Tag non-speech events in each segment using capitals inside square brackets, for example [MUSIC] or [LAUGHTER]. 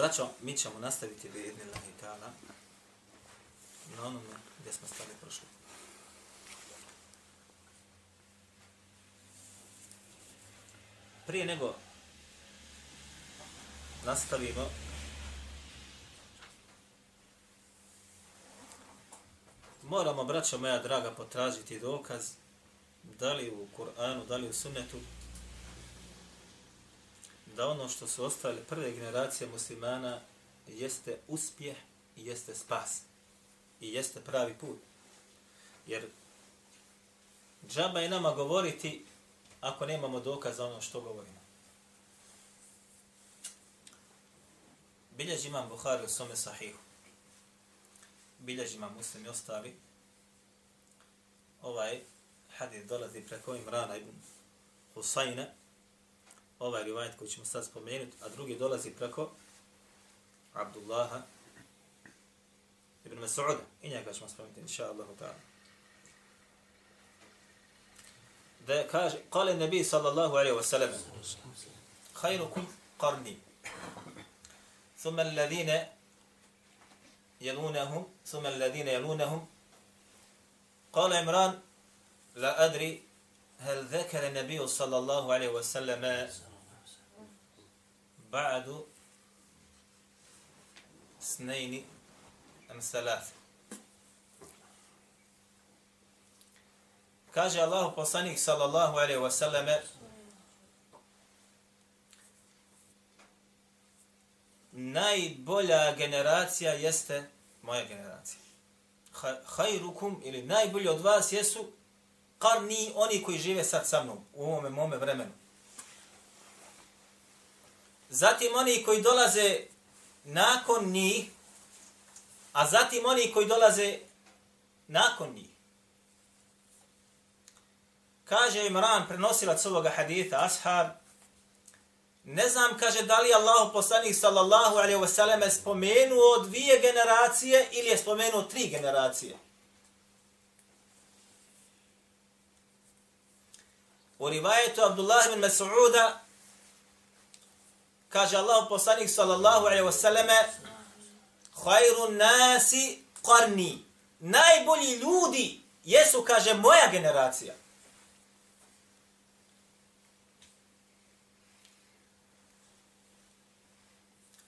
Braćo, mi ćemo nastaviti bi idni Allahi ta'ala na onome gdje smo stali prošli. Prije nego nastavimo moramo, braćo moja draga, potražiti dokaz da li u Kur'anu, da li u sunnetu, da ono što su ostali prve generacije muslimana jeste uspjeh i jeste spas i jeste pravi put. Jer džaba je nama govoriti ako nemamo dokaz za ono što govorimo. Bilježi imam Buhari u svome sahihu bilježi imam muslim i ostali, ovaj hadith dolazi preko Imrana ibn Husayna, ovaj rivajt koji ćemo sad spomenuti, a drugi dolazi preko Abdullaha ibn Mas'uda. I njega ćemo spomenuti, inša Allahu ta'ala. Da kaže, kale nebi sallallahu alaihi wa sallam, khayrukum qarni, thumma alladhina يلونهم ثم الذين يلونهم قال عمران لا أدري هل ذكر النبي صلى الله عليه وسلم ba'du snejni am salaf. Kaže Allah poslanik sallallahu alaihi ve selleme najbolja generacija jeste moja generacija. Hajrukum ili najbolji od vas jesu karni oni koji žive sad sa mnom u ovome mome vremenu. Zatim oni koji dolaze nakon njih, a zatim oni koji dolaze nakon njih. Kaže Imran, prenosilac ovoga haditha, ashab, Ne znam, kaže, da li Allah poslanik sallallahu alaihi wasallam je spomenuo dvije generacije ili je spomenuo tri generacije. U rivajetu Abdullah ibn Mas'uda kaže Allah poslanik sallallahu alaihi wasallame Hajru nasi qarni. Najbolji ljudi jesu, kaže, moja generacija.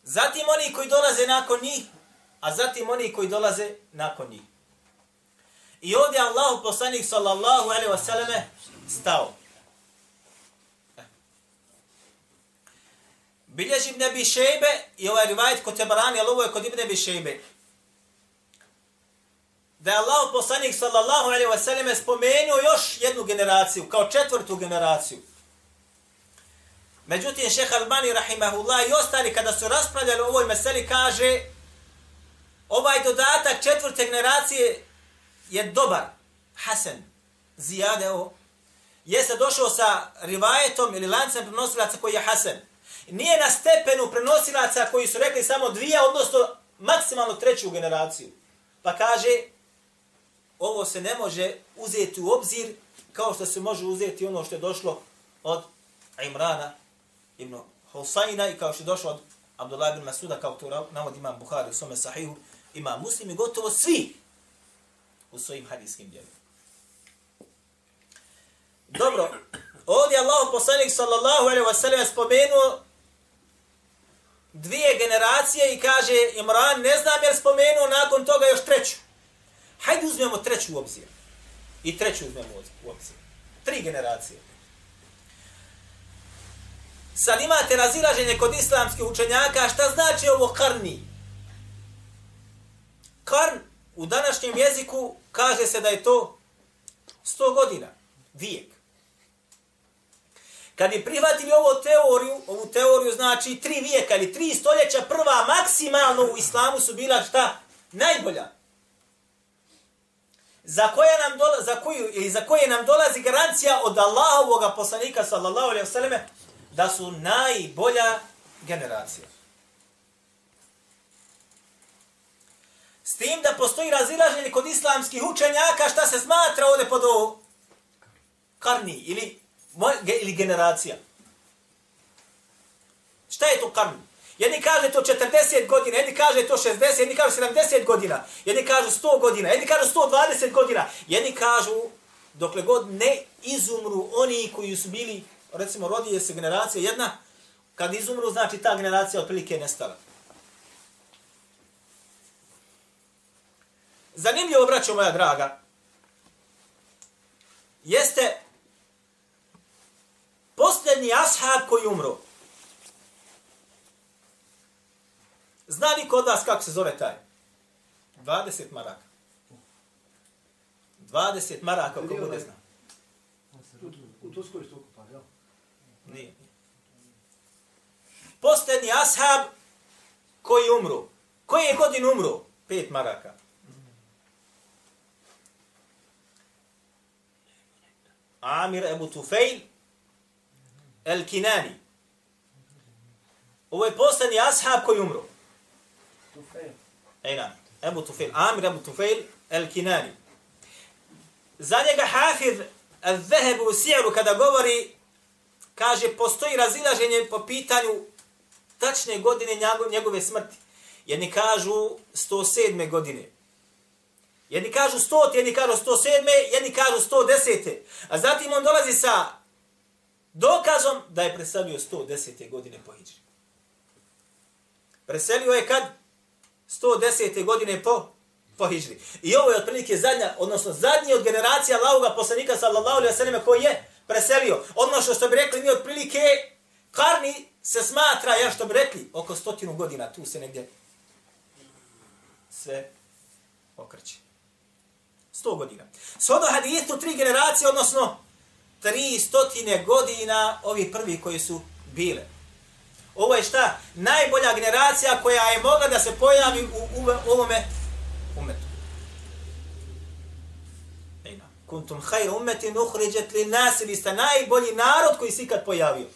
Zatim oni koji dolaze nakon njih, a zatim oni koji dolaze nakon njih. I ovdje Allah poslanik sallallahu alaihi wasallame stao. Bilježi Ibn Abi Šejbe i ovaj rivajet kod Tebarani, ali ovo je kod Ibn Abi Šejbe. Da je Allah poslanik sallallahu alaihi wa sallam spomenuo još jednu generaciju, kao četvrtu generaciju. Međutim, šeha Albani, rahimahullah, i ostali, kada su raspravljali o ovoj meseli, kaže, ovaj dodatak četvrte generacije je dobar, Hasan, zijade ovo, jeste došao sa rivajetom ili lancem prenosilaca koji je Hasan. Nije na stepenu prenosilaca koji su rekli samo dvije, odnosno maksimalno treću generaciju. Pa kaže, ovo se ne može uzeti u obzir kao što se može uzeti ono što je došlo od Imrana ibn Husayna i kao što je došlo od Abdullah ibn Masuda, kao to navod imam Bukhari u svome sahihu, ima muslim i gotovo svi u svojim hadijskim djelima. Dobro, ovdje Allah poslanik sallallahu alaihi wa sallam spomenuo dvije generacije i kaže Imran, ne znam jer spomenuo nakon toga još treću. Hajde uzmemo treću u obzir. I treću uzmemo u obzir. Tri generacije. Sad imate razilaženje kod islamskih učenjaka, šta znači ovo karni? Karn u današnjem jeziku kaže se da je to 100 godina, vijek kad bi prihvatili ovu teoriju, ovu teoriju znači tri vijeka ili tri stoljeća prva maksimalno u islamu su bila šta? Najbolja. Za koje nam dola, za koju ili za koje nam dolazi garancija od Allahovog poslanika sallallahu alejhi ve selleme da su najbolja generacija. S tim da postoji razilaženje kod islamskih učenjaka šta se smatra ovdje pod ovo karni ili, ili generacija. Šta je to karni? Jedni kaže to 40 godina, jedni kaže to 60, jedni kaže 70 godina, jedni kažu 100 godina, jedni kažu 120 godina, jedni kažu dokle god ne izumru oni koji su bili, recimo rodije se generacija jedna, kad izumru znači ta generacija otprilike nestala. Zanimljivo, braćo moja draga, jeste posljednji ashab koji umro. Zna li kod vas kako se zove taj? 20 maraka. 20 maraka, ako bude zna. U Turskoj što kupa, jel? Nije. Posljednji ashab koji umru. Koji je godin umru? 5 maraka. Amir Ebu Tufejl El Kinani. Ovo je posljednji ashab koji umru. Ejna, Ebu Tufejl. Amir Ebu Tufejl El Kinani. Za njega Hafiz Al-Zahebu u Sijeru kada govori, kaže, postoji razilaženje po pitanju tačne godine njegove smrti. Jedni kažu 107. godine. Jedni kažu 100, jedni kažu 107, jedni kažu 110. A zatim on dolazi sa dokazom da je preselio 110. godine po Hidžri. Preselio je kad? 110. godine po, po Hidžri. I ovo je otprilike zadnja, odnosno zadnji od generacija Allahoga poslanika sallallahu alaihi wa sallam koji je preselio. Odnosno što bi rekli mi otprilike karni se smatra, ja što bi rekli, oko stotinu godina tu se negdje sve okreće. 100 godina. Sodo hadithu tri generacije, odnosno tri stotine godina ovi prvi koji su bile. Ovo je šta? Najbolja generacija koja je mogla da se pojavi u, u, u ovome umetu. Ejna. Kuntum hajr umetin uhriđet li nas ili ste najbolji narod koji se ikad pojavio.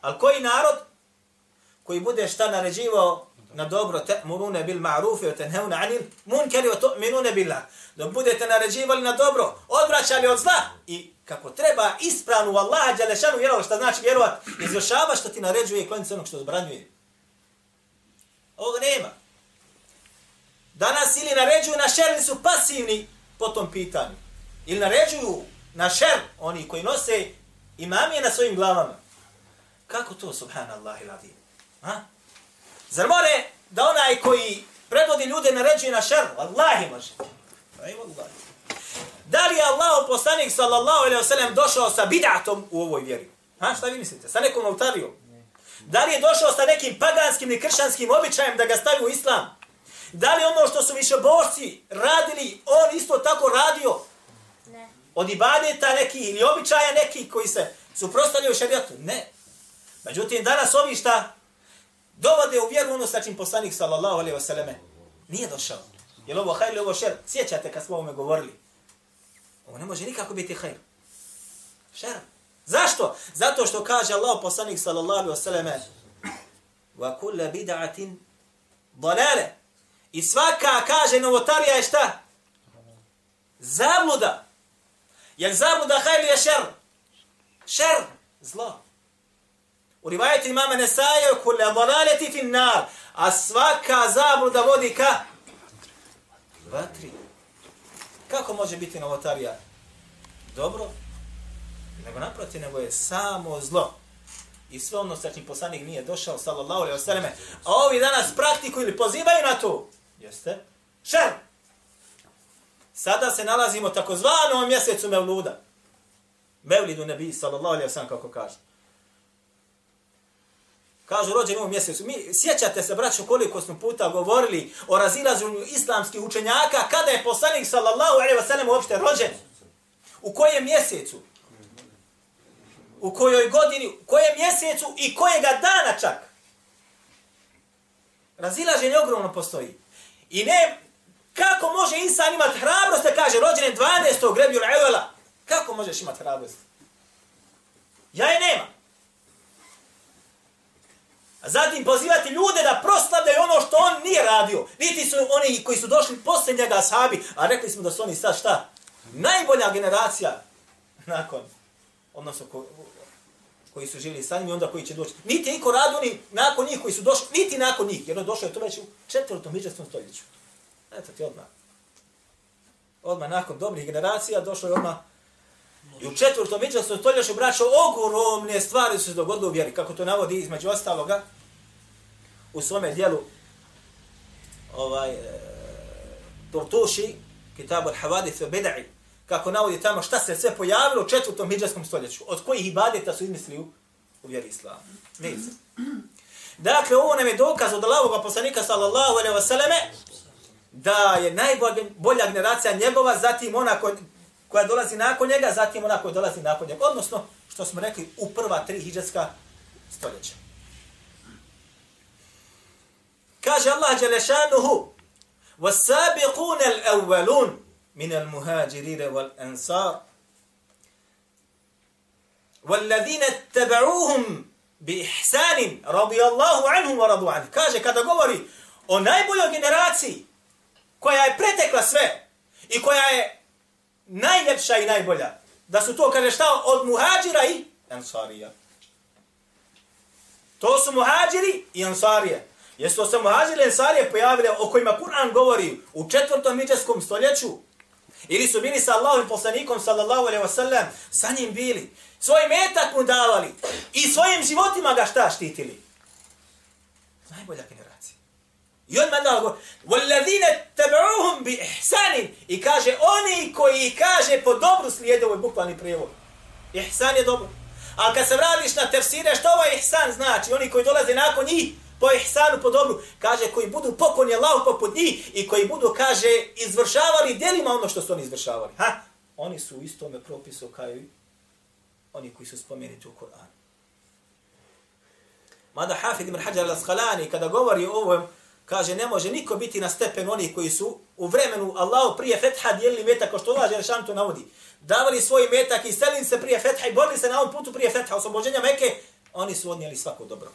Al koji narod? Koji bude šta naređivao na dobro te murune bil ma'rufi wa tanhauna 'anil munkari wa tu'minuna billah. Da budete naređivali na dobro, odvraćali od zla i kako treba ispravnu Allaha dželle šanu vjerovati šta znači vjerovat, izvršava što ti naređuje i kloniti onog što zabranjuje. Ovoga nema. Danas ili naređuju na šer ili su pasivni po tom pitanju. Ili naređuju na šer oni koji nose imamije na svojim glavama. Kako to, subhanallah iladim? Ha? Zar more da onaj koji predvodi ljude naređuje na šer? Wallahi može. Aj, wallahi. Da li je Allah poslanik sallallahu alaihi wa sallam došao sa bidatom u ovoj vjeri? Ha, šta vi mislite? Sa nekom autarijom? Da li je došao sa nekim paganskim i kršanskim običajem da ga stavi u islam? Da li ono što su više bošci radili, on isto tako radio? Ne. Od ibadeta neki ili običaja neki koji se suprostavljaju šarijatu? Ne. Međutim, danas ovi šta dovode u vjeru ono sa čim poslanik sallallahu alaihi wasallam nije došao. Je li ovo hajr ili ovo šer? Sjećate kad smo ovome govorili. Ovo ne može nikako biti hajr. Šer. Zašto? Zato što kaže Allah poslanik sallallahu alaihi wasallam wa kulla bid'atin dalale. I svaka kaže novotarija je šta? Zabluda. Jel zabluda hajr je šer? Šer. Zlo. U rivajetu imama Nesaje, kule dalaleti fin nar, a svaka zabluda vodi ka vatri. Kako može biti novotarija? Dobro, nego naproti, nego je samo zlo. I sve ono sa čim poslanik nije došao, sallallahu alaihi wasallam, a ovi danas praktiku ili pozivaju na to, jeste, šer. Sada se nalazimo takozvanom mjesecu Mevluda. Mevlidu nebi, sallallahu alaihi wasallam, kako kaže. Kažu rođeni u ovom mjesecu. Mi sjećate se, braćo, koliko smo puta govorili o razilaženju islamskih učenjaka kada je poslanik sallallahu alejhi ve sellem uopšte rođen? U kojem mjesecu? u kojoj godini, u kojem mjesecu i kojega dana čak. Razilaženje ogromno postoji. I ne, kako može insan imati hrabrost da kaže rođen 12. grebju Evela? Kako možeš imati hrabrost? Ja je nema. A zatim pozivati ljude da proslavljaju ono što on nije radio. Niti su oni koji su došli posle njega sahabi, a rekli smo da su oni sad šta? Najbolja generacija nakon, odnosno ko, koji su živjeli sa njim i onda koji će doći. Niti je niko radio ni nakon njih koji su došli, niti nakon njih, jer on došao je to već u četvrtom hiđarskom stoljeću. Eto ti odmah. Odmah nakon dobrih generacija došao je odmah I u četvrtom iđasnom stoljeću braćo ogromne stvari su se dogodile u vjeri, kako to navodi između ostaloga u svome dijelu ovaj, e, Tortuši, Kitabu al-Havadith wa Bida'i, kako navodi tamo šta se sve pojavilo u četvrtom hiđarskom stoljeću, od kojih ibadeta su izmislili u, u vjeri islama. Vidite. Dakle, ovo nam je dokaz od Allahoga poslanika sallallahu alaihi wa sallame, da je najbolja generacija njegova, zatim ona koja, koja dolazi nakon njega, zatim ona koja dolazi nakon njega. Odnosno, što smo rekli, u prva tri hiđarska stoljeća. Kaže Allah Đelešanuhu, وَالسَّابِقُونَ الْأَوَّلُونَ من المهاجرين والأنصار والذين اتبعوهم بإحسان رضي الله عنهم ورضوا عنه kaže kada govori o najboljoj generaciji koja je pretekla sve i koja je najljepša i najbolja da su to kaže šta od muhađira i ansarija to su muhađiri i ansarije Jesu se muhađiri i ansarije pojavile o kojima Kur'an govori u četvrtom miđarskom stoljeću Ili su bili sa Allahom poslanikom, sallallahu alaihi wasallam, sa njim bili. Svoj metak mu davali. I svojim životima ga šta štitili? Najbolja generacija. I on manda go, وَالَّذِينَ تَبْعُهُمْ بِإِحْسَانٍ I kaže, oni koji kaže po dobru slijede, ovo je bukvalni prijevod. Ihsan je dobro. Ali kad se vradiš na tefsire, što ovaj ihsan znači? Oni koji dolaze nakon njih, po ihsanu, po dobru, kaže, koji budu pokonji Allahu poput njih i koji budu, kaže, izvršavali djelima ono što su oni izvršavali. Ha? Oni su u istome propisu kao i oni koji su spomenuti u Koranu. Mada Hafid ibn Hajar al-Asqalani, kada govori o ovom, kaže, ne može niko biti na stepen onih koji su u vremenu Allahu prije fetha dijelili metak, kao što Allah Želešan to navodi. Davali svoj metak i selili se prije fetha i borili se na ovom putu prije fetha, oslobođenja Meke, oni su odnijeli svako dobro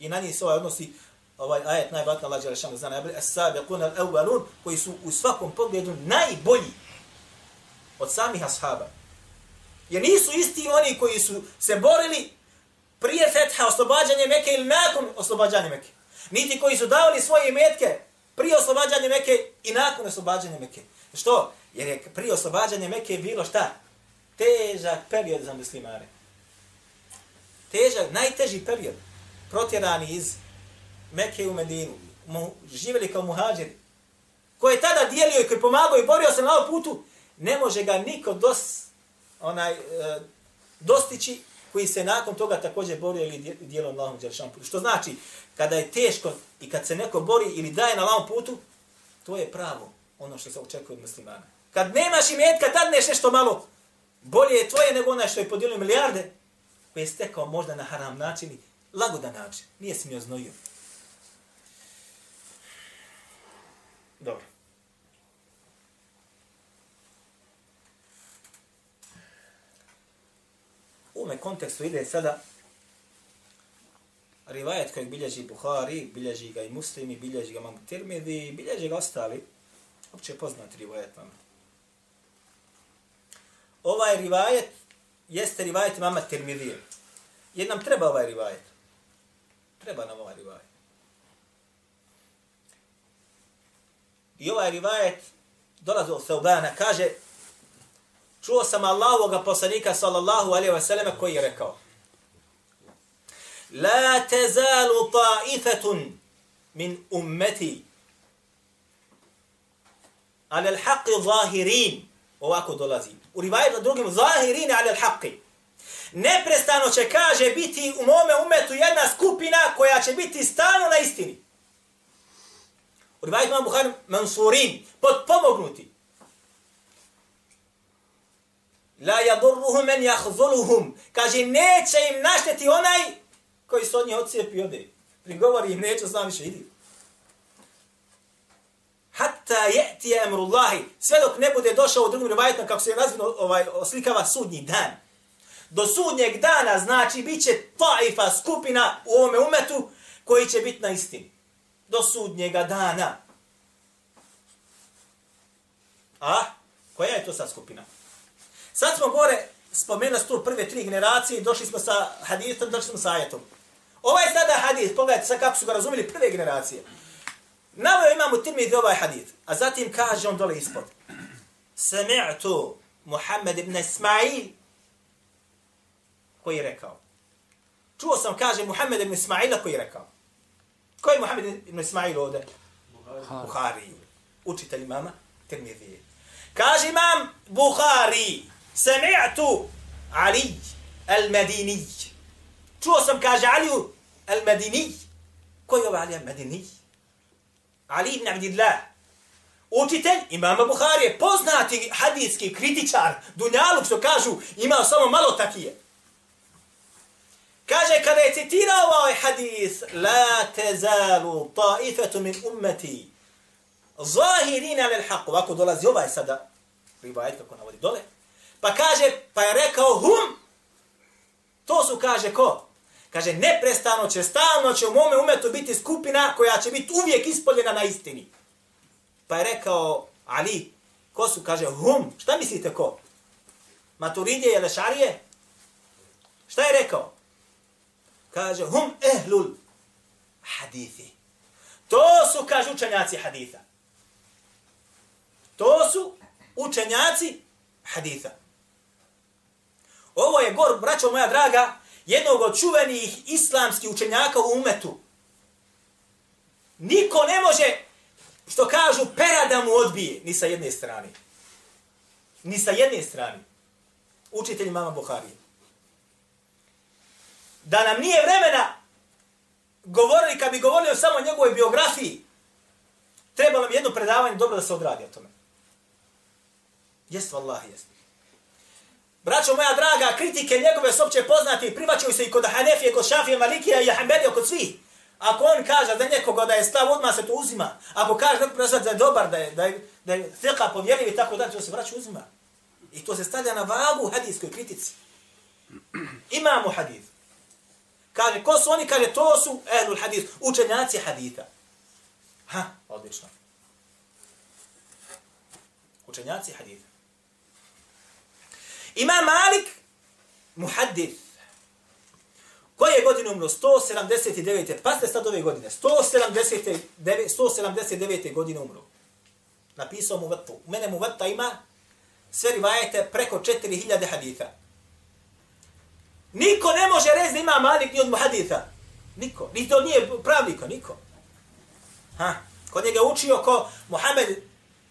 i na njih se ovaj odnosi ovaj ajet najbatna Allah dželle zna najbolje as-sabiqun al-awwalun koji su u svakom pogledu najbolji od samih ashaba. Jer nisu isti oni koji su se borili prije fetha oslobađanje Mekke ili nakon oslobađanja Mekke. Niti koji su davali svoje metke prije oslobađanja Mekke i nakon oslobađanja Mekke. Što? Jer je prije oslobađanja Mekke bilo šta? Težak period za muslimane. Težak, najteži period protjerani iz Mekke u Medinu, mu, živjeli kao muhađeri, Ko je tada dijelio i koji pomagao i borio se na ovom putu, ne može ga niko dos, onaj, e, dostići koji se nakon toga također borio ili dijelom na ovom putu. Što znači, kada je teško i kad se neko bori ili daje na ovom putu, to je pravo ono što se očekuje od muslimana. Kad nemaš imetka, tad neš nešto malo bolje je tvoje nego onaj što je podijelio milijarde, koji je stekao možda na haram način lagodan način. Nije se mi oznojio. Dobro. U ome kontekstu ide sada rivajet kojeg bilježi Buhari, bilježi ga i muslimi, bilježi ga mamu Tirmidhi, bilježi ga ostali, opće poznat rivajet vam. Ovaj rivajet jeste rivajet mama Tirmidhije. Jer nam treba ovaj rivajet. Treba nam ovaj rivajet. I ovaj rivajet dolazi od Seubana, kaže, čuo sam Allahovog poslanika sallallahu alaihi wa sallam koji je rekao, La tezalu ta'ifetun min ummeti ala al-haqqi zahirin. Ovako dolazi. U rivajetu drugim, zahirin ala al-haqqi. neprestano će, kaže, biti u mome umetu jedna skupina koja će biti stalno na istini. U rivajetu imam Buhari Mansurin, potpomognuti. La yadurruhum men yahzuluhum. Kaže, neće im našteti onaj koji se od njih ocijepi ode. Prigovori im, neću sam više, idi. Hatta yati emrullahi. Sve dok ne bude došao u drugim rivajetom, kako se razvino ovaj, oslikava sudnji dan. Do sudnjeg dana, znači, bit će taifa skupina u ovome umetu koji će biti na istini. Do sudnjega dana. A? Koja je to sad skupina? Sad smo gore spomenuli tu prve tri generacije i došli smo sa hadithom, došli smo sa ajetom. Ovaj sada hadith, pogledajte sad kako su ga razumili prve generacije. Navio imamo tirmidhi ovaj hadith, a zatim kaže on dole ispod. Sami'tu Muhammed ibn Ismail koji je rekao. Čuo sam, kaže Muhammed ibn Ismaila koji je rekao. Koji je Muhammed ibn Ismail ovdje? Buhari. Buhari. Učitelj imama Tirmidhi. Kaže imam Buhari. Sami'tu Ali al-Madini. Čuo sam, kaže Aliju al-Madini. Koji je ovaj Ali al-Madini? Ali ibn Abdillah. Učitelj imama Buhari poznati hadijski kritičar, dunjaluk što kažu, ima samo malo takije. Kaže, kada je citirao ovaj hadis, la tezalu taifetu min ummeti, zahirina lil haq, ovako dolazi ovaj sada, rivajet kako navodi dole, Pa kaže, pa je rekao hum, to su, kaže, ko? Kaže, neprestano će, stalno će u mome umetu biti skupina koja će biti uvijek ispoljena na istini. Pa je rekao Ali, ko su, kaže, hum, šta mislite ko? Maturidije ili šarije? Šta je rekao? Kaže, hum ehlul hadithi. To su, kaže, učenjaci haditha. To su učenjaci haditha. Ovo je gor, braćo moja draga, jednog od čuvenih islamskih učenjaka u umetu. Niko ne može, što kažu, pera da mu odbije, ni sa jedne strane. Ni sa jedne strane. Učitelj mama Buharije. Da nam nije vremena govorili, kad bi govorili o samo njegovoj biografiji, trebalo mi jedno predavanje dobro da se odradi o tome. Jest, vallahi, jest. Braćo moja draga, kritike njegove su opće poznati, privaćaju se i kod Hanefije, kod Šafije, Malikija i Ahmedija, kod svih. Ako on kaže da nekoga da je stav, odmah se to uzima. Ako kaže nekog presad da je dobar, da je, da je, da je fika povjerljiv i tako da, to se vraća uzima. I to se stavlja na vagu hadijskoj kritici. Imamo hadith. Kaže, ko su oni? Kaže, to su ehlul hadith, učenjaci haditha. Ha, odlično. Učenjaci haditha. Ima Malik, muhaddif, Koje je godine umro? 179. Pa ste sad ove godine. 179. 179. godine umro. Napisao mu vatu. U mene mu vata ima sve rivajete preko 4000 haditha. Niko ne može reći da ima Malik ni od muhaditha. Niko. Ni to nije pravnika, niko. Ha. Kod njega učio ko Muhammed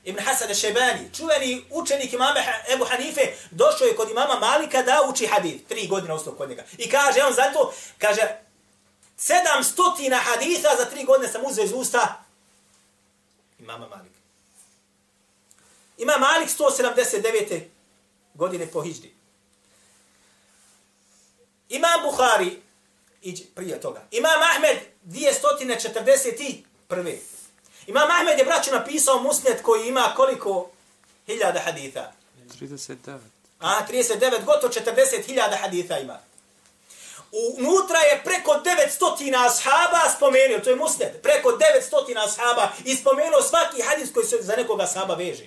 Ibn Hasan al-Shaybani, čuveni učenik imama Ebu Hanife, došao je kod imama Malika da uči hadith. Tri godine ostao kod njega. I kaže, on zato, kaže, sedam stotina haditha za tri godine sam uzeo iz usta imama Malika. Ima Malik 179. godine po hijđdi. Imam Buhari, iđe prije toga. Imam Ahmed 241. Imam Ahmed je braću napisao musnet koji ima koliko hiljada haditha? 39. A, 39, gotovo 40 hiljada haditha ima. Unutra je preko 900 ashaba spomenuo, to je musnet, preko 900 ashaba i spomenuo svaki hadis koji se za nekoga ashaba veže.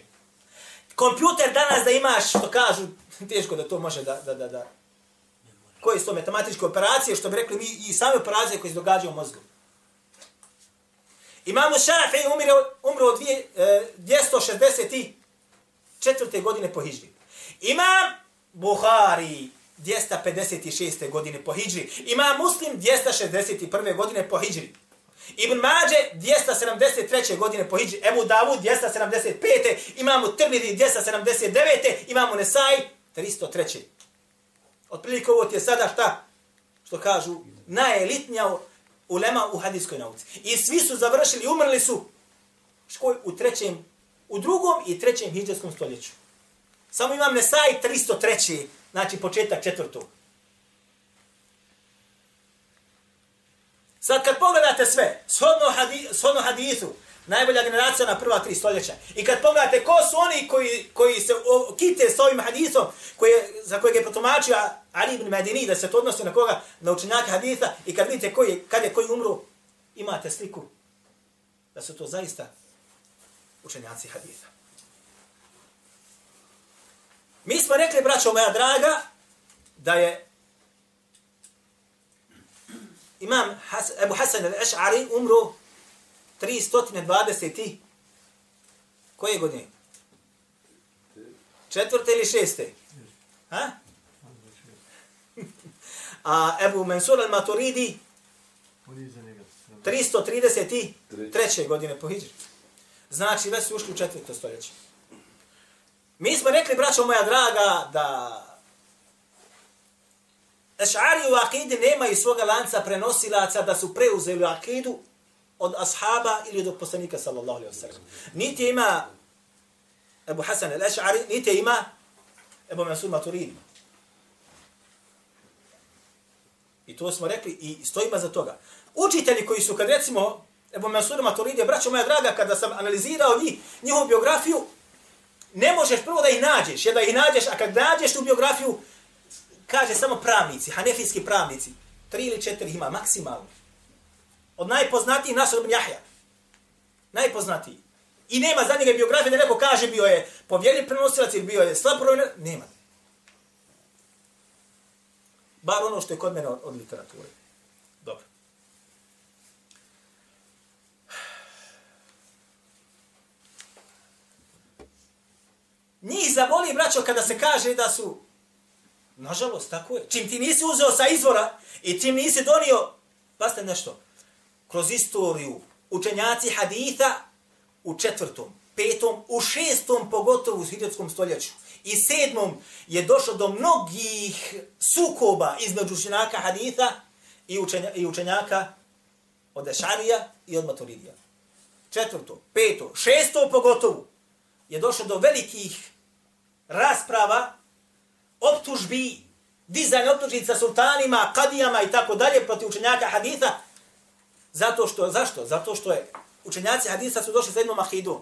Kompjuter danas da imaš, što kažu, [LAUGHS] teško da to može da, da, da, da. Koje su to matematičke operacije, što bi rekli mi, i same operacije koje se događaju u mozgu. Imamu Šafi umro, umro od 264. E, godine po Hidžri. Imam Buhari 256. godine po Hidžri. Imam Muslim 261. godine po Hidžri. Ibn Mađe 273. godine po hijđri. Ebu Davud 275. Imamo Tirmidhi 279. Imamo Nesaj 303. Otprilike ovo ti je sada šta? Što kažu najelitnija ulema u hadijskoj nauci. I svi su završili, umrli su škoj u trećem, u drugom i trećem hijđarskom stoljeću. Samo imam Nesaj 303. Znači početak četvrtog. Sad kad pogledate sve, shodno, hadi, shodno hadithu, najbolja generacija na prva tri stoljeća, i kad pogledate ko su oni koji, koji se o, kite s ovim hadisom koje, za kojeg je protumačio Ali ibn Medini, da se to odnosi na koga, na učenjaka haditha, i kad vidite koji, kad je koji umru, imate sliku da su to zaista učenjaci haditha. Mi smo rekli, braćo moja draga, da je imam Has Ebu Hasan al-Eš'ari umro 320. Koje godine? Četvrte ili šeste? Ha? A Ebu Mansur al-Maturidi 333. godine po Hidžri. Znači, već su ušli u četvrto stoljeće. Mi smo rekli, braćo moja draga, da Eš'ari u akidi nemaju svoga lanca prenosilaca da su preuzeli akidu od ashaba ili od poslanika sallallahu alaihi wa sallam. Niti ima Ebu Hasan al-Ash'ari, niti ima Ebu Mansur Maturidi. I to smo rekli i stojimo za toga. Učitelji koji su, kad recimo, Ebu Mansur Maturidi, braćo moja draga, kada sam analizirao njih, njihovu biografiju, ne možeš prvo da ih nađeš, jer da ih nađeš, a kad nađeš tu biografiju, kaže samo pravnici, hanefijski pravnici, tri ili četiri ima, maksimalno. Od najpoznatijih Nasr ibn Jahja. Najpoznatiji. I nema za njega biografije da neko kaže bio je povjeri prenosilac ili bio je slab provjer. Nema. Bar ono što je kod mene od, od literature. Dobro. Njih zavoli, braćo, kada se kaže da su Nažalost, tako je. Čim ti nisi uzeo sa izvora i čim nisi donio, paste nešto, kroz istoriju, učenjaci haditha u četvrtom, petom, u šestom, pogotovo u hiljadskom stoljeću, i sedmom je došlo do mnogih sukoba između učenjaka haditha i, učenja, i učenjaka od Ešarija i od Maturidija. Četvrto, peto, šesto pogotovo je došlo do velikih rasprava optužbi, dizanje optužnica sultanima, kadijama i tako dalje protiv učenjaka haditha. Zato što, zašto? Zato što je učenjaci hadisa su došli sa jednom akidom.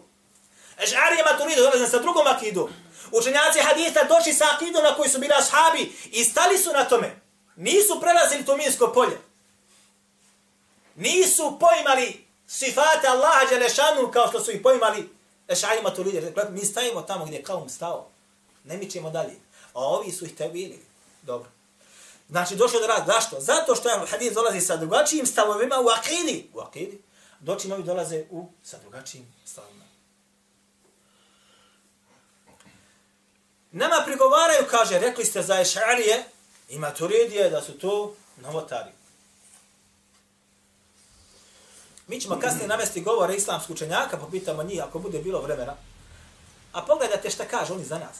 Eš'ari i maturidu dolaze sa drugom akidom. Učenjaci hadisa došli sa akidom na koji su bili ashabi i stali su na tome. Nisu prelazili to minsko polje. Nisu poimali sifate Allaha Đelešanu kao što su ih poimali Eš'ari i. Mi stavimo tamo gdje kaum stao. Ne mi ćemo dalje. A ovi su ih tebili. Dobro. Znači, došlo do raz. Zašto? Zato što je hadis dolazi sa drugačijim stavovima u akidi. U akidi. Doći novi dolaze u sa drugačijim stavovima. Nama prigovaraju, kaže, rekli ste za Ešarije i Maturidije da su to novotari. Mi ćemo kasnije navesti govore islamskog učenjaka, pa popitamo njih ako bude bilo vremena. A pogledajte šta kažu oni za nas.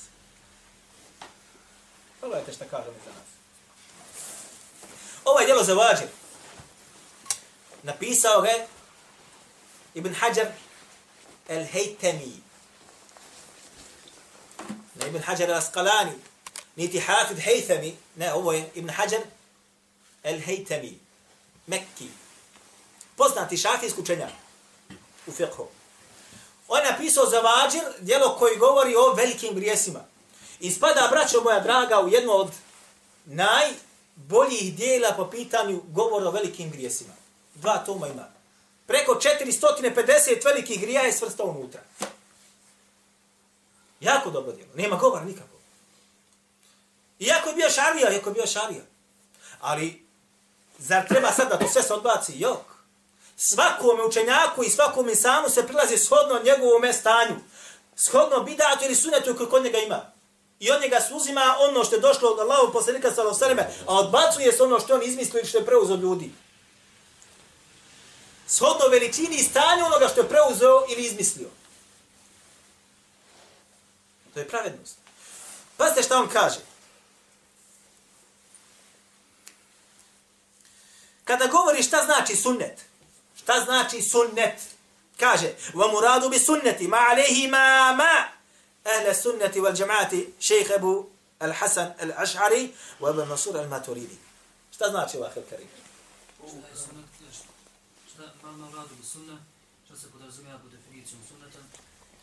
Pogledajte šta kaže za nas. Ovaj djelo za vađir. Napisao ga Ibn Hajar el-Hejtemi. Ne Ibn Hajar el-Asqalani. Niti Hafid Hejtemi. Ne, ovo je Ibn Hajar el-Hejtemi. Mekki. Poznati šafijski učenjak u fiqhu. On je napisao za vađir djelo koji govori o velikim grijesima. I spada, braćo moja draga, u jedno od naj boljih dijela po pitanju govora o velikim grijesima. Dva toma ima. Preko 450 velikih grija je svrstao unutra. Jako dobro djelo. Nema govora nikako. Iako je bio šarija, iako je bio šarija. Ali, zar treba sad da to sve se odbaci? Jok. Svakome učenjaku i svakom insanu se prilazi shodno njegovom stanju. Shodno bidatu ili sunetu koji kod njega ima. I od njega uzima ono što je došlo od Allahu poslanika sallallahu alejhi ve a odbacuje se ono što on izmislio i što je preuzeo od ljudi. Shodno veličini i stanju onoga što je preuzeo ili izmislio. To je pravednost. Pazite šta on kaže. Kada govori šta znači sunnet, šta znači sunnet, kaže, wa muradu bi sunneti, ma alehi ma ma, أهل السنة والجماعة شيخ Abu Al-Hasan Al-Ash'ari u Abu Mansur Al-Maturidi. Šta znači u Ahir Karim?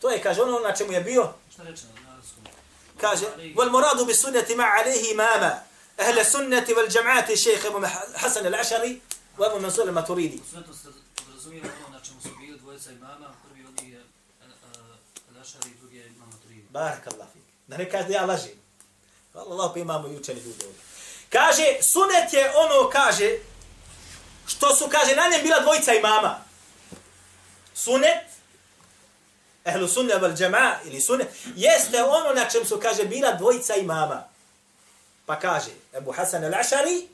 To je, kaže, ono na čemu je bio? Šta rečeno na arabskom? Kaže, wal muradu bi sunnati ma alaihi imama. Ahle sunnati wal džamaati šejh Abu Hasan al-Ašari u Abu Mansur al-Maturidi. Sunnetu se podrazumijeva ono na čemu su bili dvojica imama, prvi od njih je al-Ašari drugi je fik. Da ne kaže da ja lažim. Hvala Allah pa imamo i učeni ljudi ovdje. Kaže, sunet je ono, kaže, što su, kaže, na njem bila dvojica imama. Sunet, ehlu sunne val džema, ili sunet, jeste ono na čem su, kaže, bila dvojica imama. Pa kaže, Ebu Hasan al-Ašari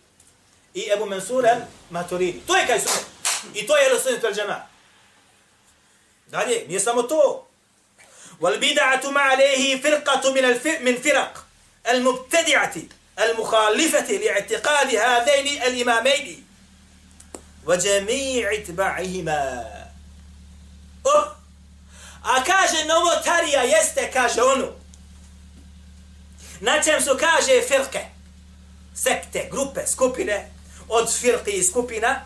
i Ebu Mansur al-Maturidi. To je kaj sunet. I to je ehlu sunnet val džema. Dalje, nije samo to. والبدعة ما عليه فرقة من من فرق المبتدعة المخالفة لاعتقاد هذين الإمامين وجميع اتباعهما. أكاجي نومو تاريا يستكاجي أونو. Načem su kaže firke, sekte, grupe, skupine, od firke i skupina,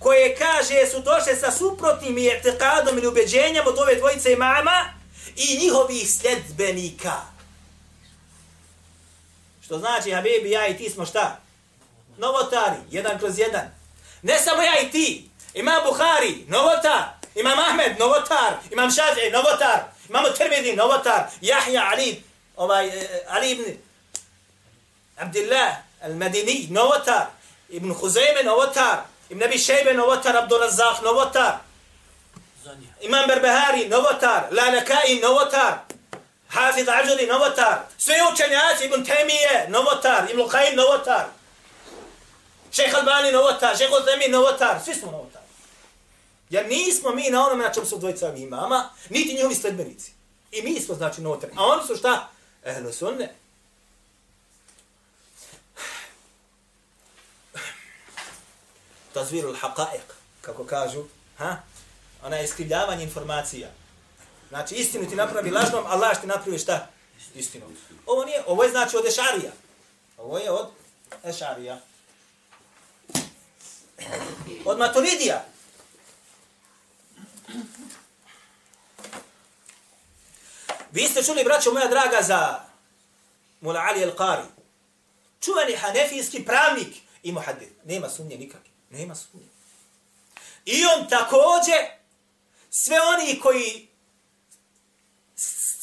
koje kaže su došle sa suprotnim i etikadom ili ubeđenjem od ove dvojice imama i njihovih sljedbenika. Što znači, Habibi, ja i ti smo šta? Novotari, jedan kroz jedan. Ne samo ja i ti. Imam Buhari, novotar. Imam Ahmed, novotar. Imam Šafi, novotar. Imam Tirmidhi, novotar. Jahja, Ali, ovaj, eh, Ali ibn Abdillah, al-Madini, novotar. Ibn Huzayme, novotar. Ibn Abi Šejbe, novotar. Abdurazah, novotar. Imam Berbehari, novotar. Lalakai, novotar. Hafiz Ađuri, novotar. Sve učenjaci, Ibn Temije, novotar. Ibn Lukaim, novotar. Šejh Albani, novotar. Šejh Uzemi, novotar. Svi smo novotar. Jer nismo mi na onome na čem su dvojica imama, niti njihovi sledbenici. I mi smo, znači, novotar. A oni su šta? Ehlo sunne. Tazvirul haqaiq, kako kažu. Ha? Ona je iskrivljavanje informacija. Znači, istinu ti napravi lažnom, a laž ti napravi šta? Istinu. Ovo nije, ovo je znači od Ešarija. Ovo je od Ešarija. Od Maturidija. Vi ste čuli, braćo moja draga, za Mula Ali El-Qari. Čuveni hanefijski pravnik i muhadir. Nema sumnje nikakve. Nema sumnje. I on također, sve oni koji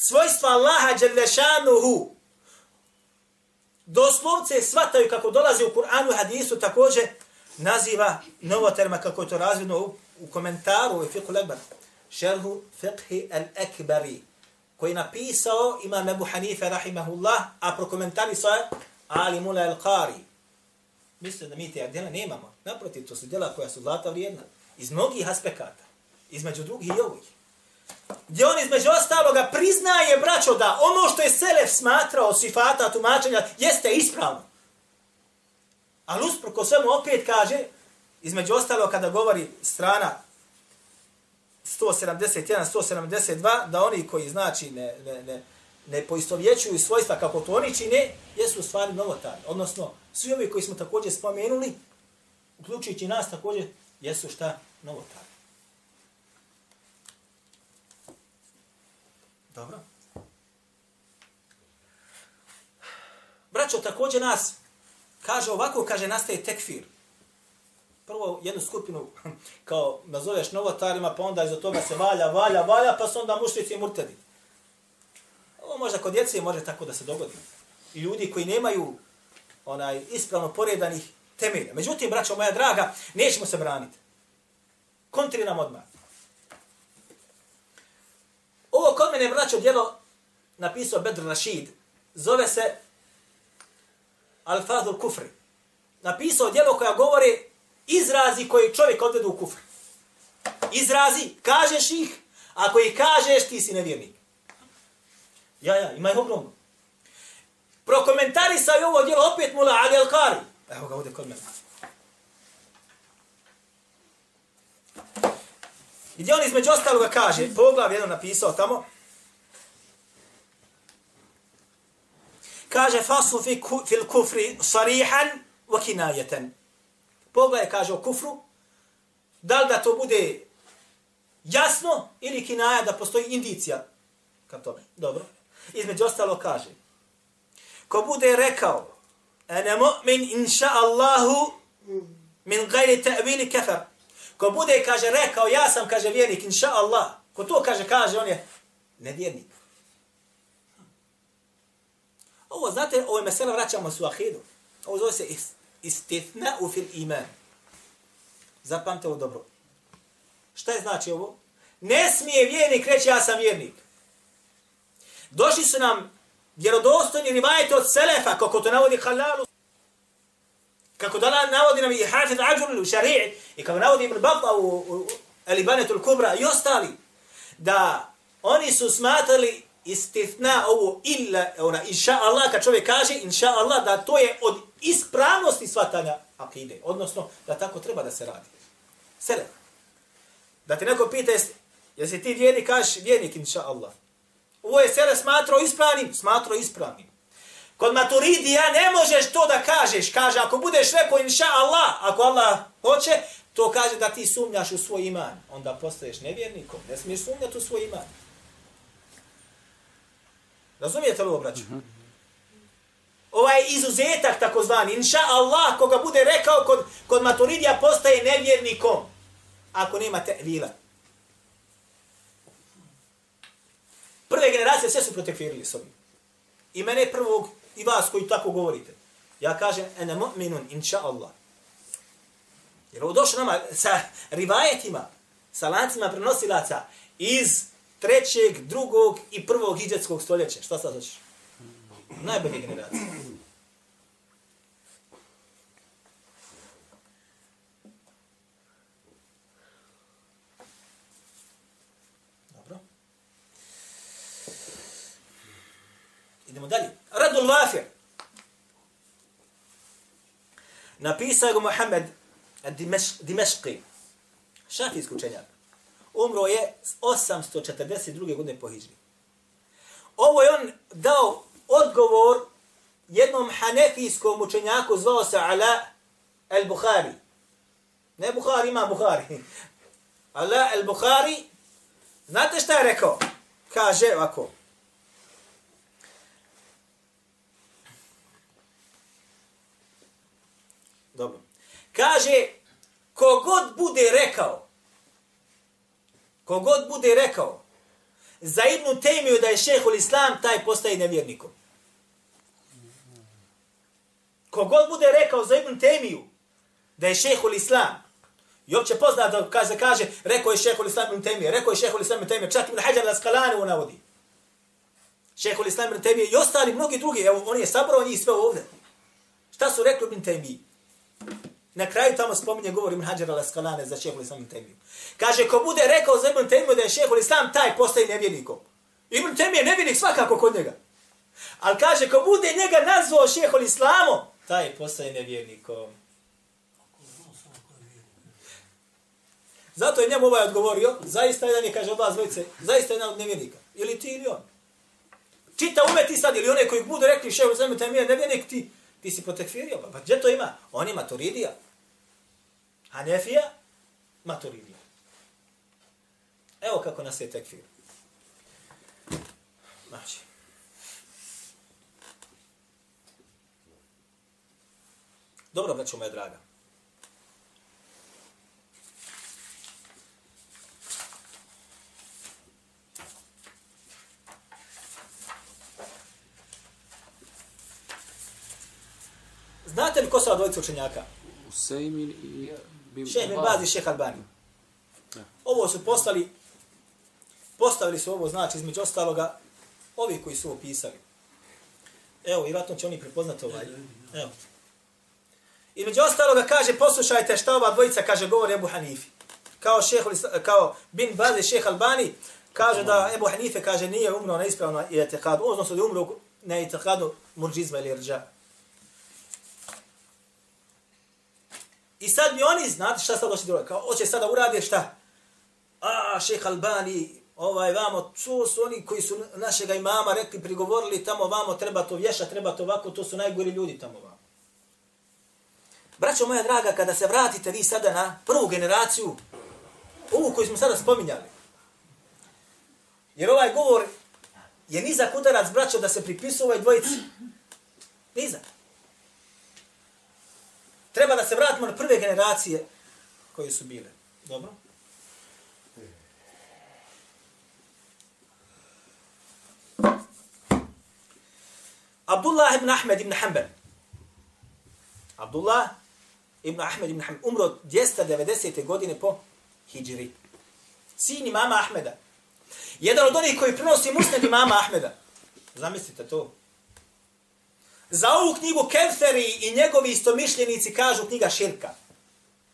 svojstva Allaha Đelešanuhu doslovce svataju kako dolazi u Kur'anu i hadisu također naziva novoterma kako je to razvidno u, u komentaru u fiqhu Lekbar. Šerhu fiqhi al-akbari koji je napisao imam Ebu Hanife rahimahullah, a prokomentarisao sa Ali Mula al-Qari misle da mi te djela nemamo. Naprotiv, to su djela koja su zlata vrijedna. Iz mnogih aspekata. Između drugih i ovih gdje on između ostaloga priznaje, braćo, da ono što je Selef smatrao sifata tumačenja jeste ispravno. Ali usprko svemu opet kaže, između ostalo kada govori strana 171, 172, da oni koji znači ne, ne, ne, ne poistovjećuju svojstva kako to oni čine, jesu u stvari novotari. Odnosno, svi ovi koji smo također spomenuli, uključujući nas također, jesu šta novotari. Dobro. Braćo, također nas kaže ovako, kaže, nastaje tekfir. Prvo jednu skupinu, [LAUGHS] kao nazoveš novotarima, pa onda iza toga se valja, valja, valja, pa su onda mušnici i murtedi. Ovo možda kod djece može tako da se dogodi. I ljudi koji nemaju onaj ispravno poredanih temelja. Međutim, braćo moja draga, nećemo se braniti. Kontri nam odmah. Ovo kod mene braćo djelo napisao Bedr Rashid. Zove se Al-Fadul Kufri. Napisao djelo koja govori izrazi koji čovjek odvedu u kufr. Izrazi, kažeš ih, ako ih kažeš, ti si nevjernik. Ja, ja, ima ih ogromno. Prokomentarisao je ovo djelo opet Mula Ali Al-Kari. Evo ga ovdje kod mene. Gdje on između ostaloga kaže, poglav jedan napisao tamo, kaže fasu fi ku, fil kufri sarihan wa kinajeten. Poglav je kaže o kufru, da li da to bude jasno ili kinaja da postoji indicija ka tome. Dobro. Između ostalo kaže, ko bude rekao, ene mu'min inša Allahu min gajri ta'vili kefar. Ko bude, kaže, rekao, ja sam, kaže, vjernik, inša Allah. Ko to kaže, kaže, on je nevjernik. Ovo, znate, ovo je mesela, vraćamo su ahidu. Ovo zove se istitna u fil iman. Zapamte ovo dobro. Šta je znači ovo? Ne smije vjernik reći ja sam vjernik. Došli su nam vjerodostojni rivajete od Selefa, kako to navodi Halalu. Kako da navodi nam i Hafid Ađul u šari'i, i kako navodi Ibn Bata u, u Elibanetul Kubra i ostali, da oni su smatrali istithna ovo illa, ona, inša Allah, kad čovjek kaže inša Allah, da to je od ispravnosti svatanja akide, odnosno da tako treba da se radi. Selef. Da te neko pita, jesi ti vjernik, kažeš vjernik, inša Allah. Ovo je sele smatrao ispravnim, smatrao ispravnim. Kod maturidija ne možeš to da kažeš. Kaže, ako budeš rekao inša Allah, ako Allah hoće, to kaže da ti sumnjaš u svoj iman. Onda postaješ nevjernikom. Ne smiješ sumnjati u svoj iman. Razumijete li ovo, braću? -huh. Ovaj izuzetak, takozvani, inša Allah, koga bude rekao kod, kod maturidija, postaje nevjernikom. Ako nema te Prve generacije sve su protekfirili s ovim. I mene prvog, i vas koji tako govorite. Ja kažem, ene mu'minun, inša Allah. Jer ovo došlo nama sa rivajetima, sa lancima prenosilaca iz trećeg, drugog i prvog hijđetskog stoljeća. Šta sad hoćeš? Najbolje generacije. Idemo dalje. Radul Wafir. Napisao ga Mohamed Dimeški, šafijski učenjak. Umro je 842. godine po Hidžri. Ovo je on dao odgovor jednom hanefijskom učenjaku zvao se Ala el-Bukhari. Ne Bukhari, ima Bukhari. [LAUGHS] Ala el-Bukhari. Znate šta je rekao? Kaže ovako. Dobro. Kaže, kogod bude rekao, kogod bude rekao, za Ibnu Temiju da je šehol Islam, taj postaje nevjernikom. Kogod bude rekao za Ibnu Temiju da je šehol Islam, i opće pozna da kaže, kaže rekao je šehol Islam Ibn Temije, rekao je šehol Islam Ibn Temije, čak Ibn Hajar Laskalani u navodi. Šehol Islam Ibn Temije i ostali mnogi drugi, evo, on je sabrao njih sve ovdje. Šta su rekli Ibn Temiji? Na kraju tamo spominje govor Ibn Hajar al-Asqalani za šehhul Islam Ibn Temiju. Kaže, ko bude rekao za Ibn Temiju da je šehhul Islam, taj postaje nevjernikom. Ibn Temije je nevjernik svakako kod njega. Ali kaže, ko bude njega nazvao šehhul Islamom, taj postaje nevjernikom. Zato je njemu ovaj odgovorio, zaista jedan je, kaže od vas dvojice, zaista jedan od nevjernika. Ili ti ili on. Čita ume ti sad, ili one koji budu rekli šehhul Islam Ibn je nevjernik ti, ti si potekfirio. Pa, pa gdje to ima? On ima maturidija. Hanefija, maturidija. Evo kako nas je tekfir. Znači. Dobro, braću moja draga. Znate li ko su dvojica učenjaka? Usejmin i... Šeh bin Baz i Šeh Albani. Ovo su postali, postavili su ovo, znači, između ostaloga, ovi koji su opisali. Evo, i vratno će oni prepoznati ovaj. Evo. I među ostaloga kaže, poslušajte šta ova dvojica kaže, govori Ebu Hanifi. Kao, šeh, kao bin Baz i Šeh Albani, kaže da Ebu Hanife kaže nije umro na ispravno etekadu, odnosno da je umro na etekadu murđizma ili rđa. I sad mi oni, znate šta sad došli dole, kao, hoće sada urade šta? A, šeh Albani, ovaj vamo, to su oni koji su našega imama rekli, prigovorili tamo vamo, treba to vješa, treba to ovako, to su najgori ljudi tamo vamo. Braćo moja draga, kada se vratite vi sada na prvu generaciju, ovu koju smo sada spominjali, jer ovaj govor je nizak udarac, braćo, da se pripisu ovoj dvojici. Nizak. Treba da se vratimo na prve generacije koje su bile. Dobro? Abdullah ibn Ahmed ibn Hanbal. Abdullah ibn Ahmed ibn Hanbal umro 290. godine po Hidžri. Sin imama Ahmeda. Jedan od onih koji prenosi musned imama Ahmeda. Zamislite to. Za ovu knjigu Keferi i njegovi istomišljenici kažu knjiga Širka.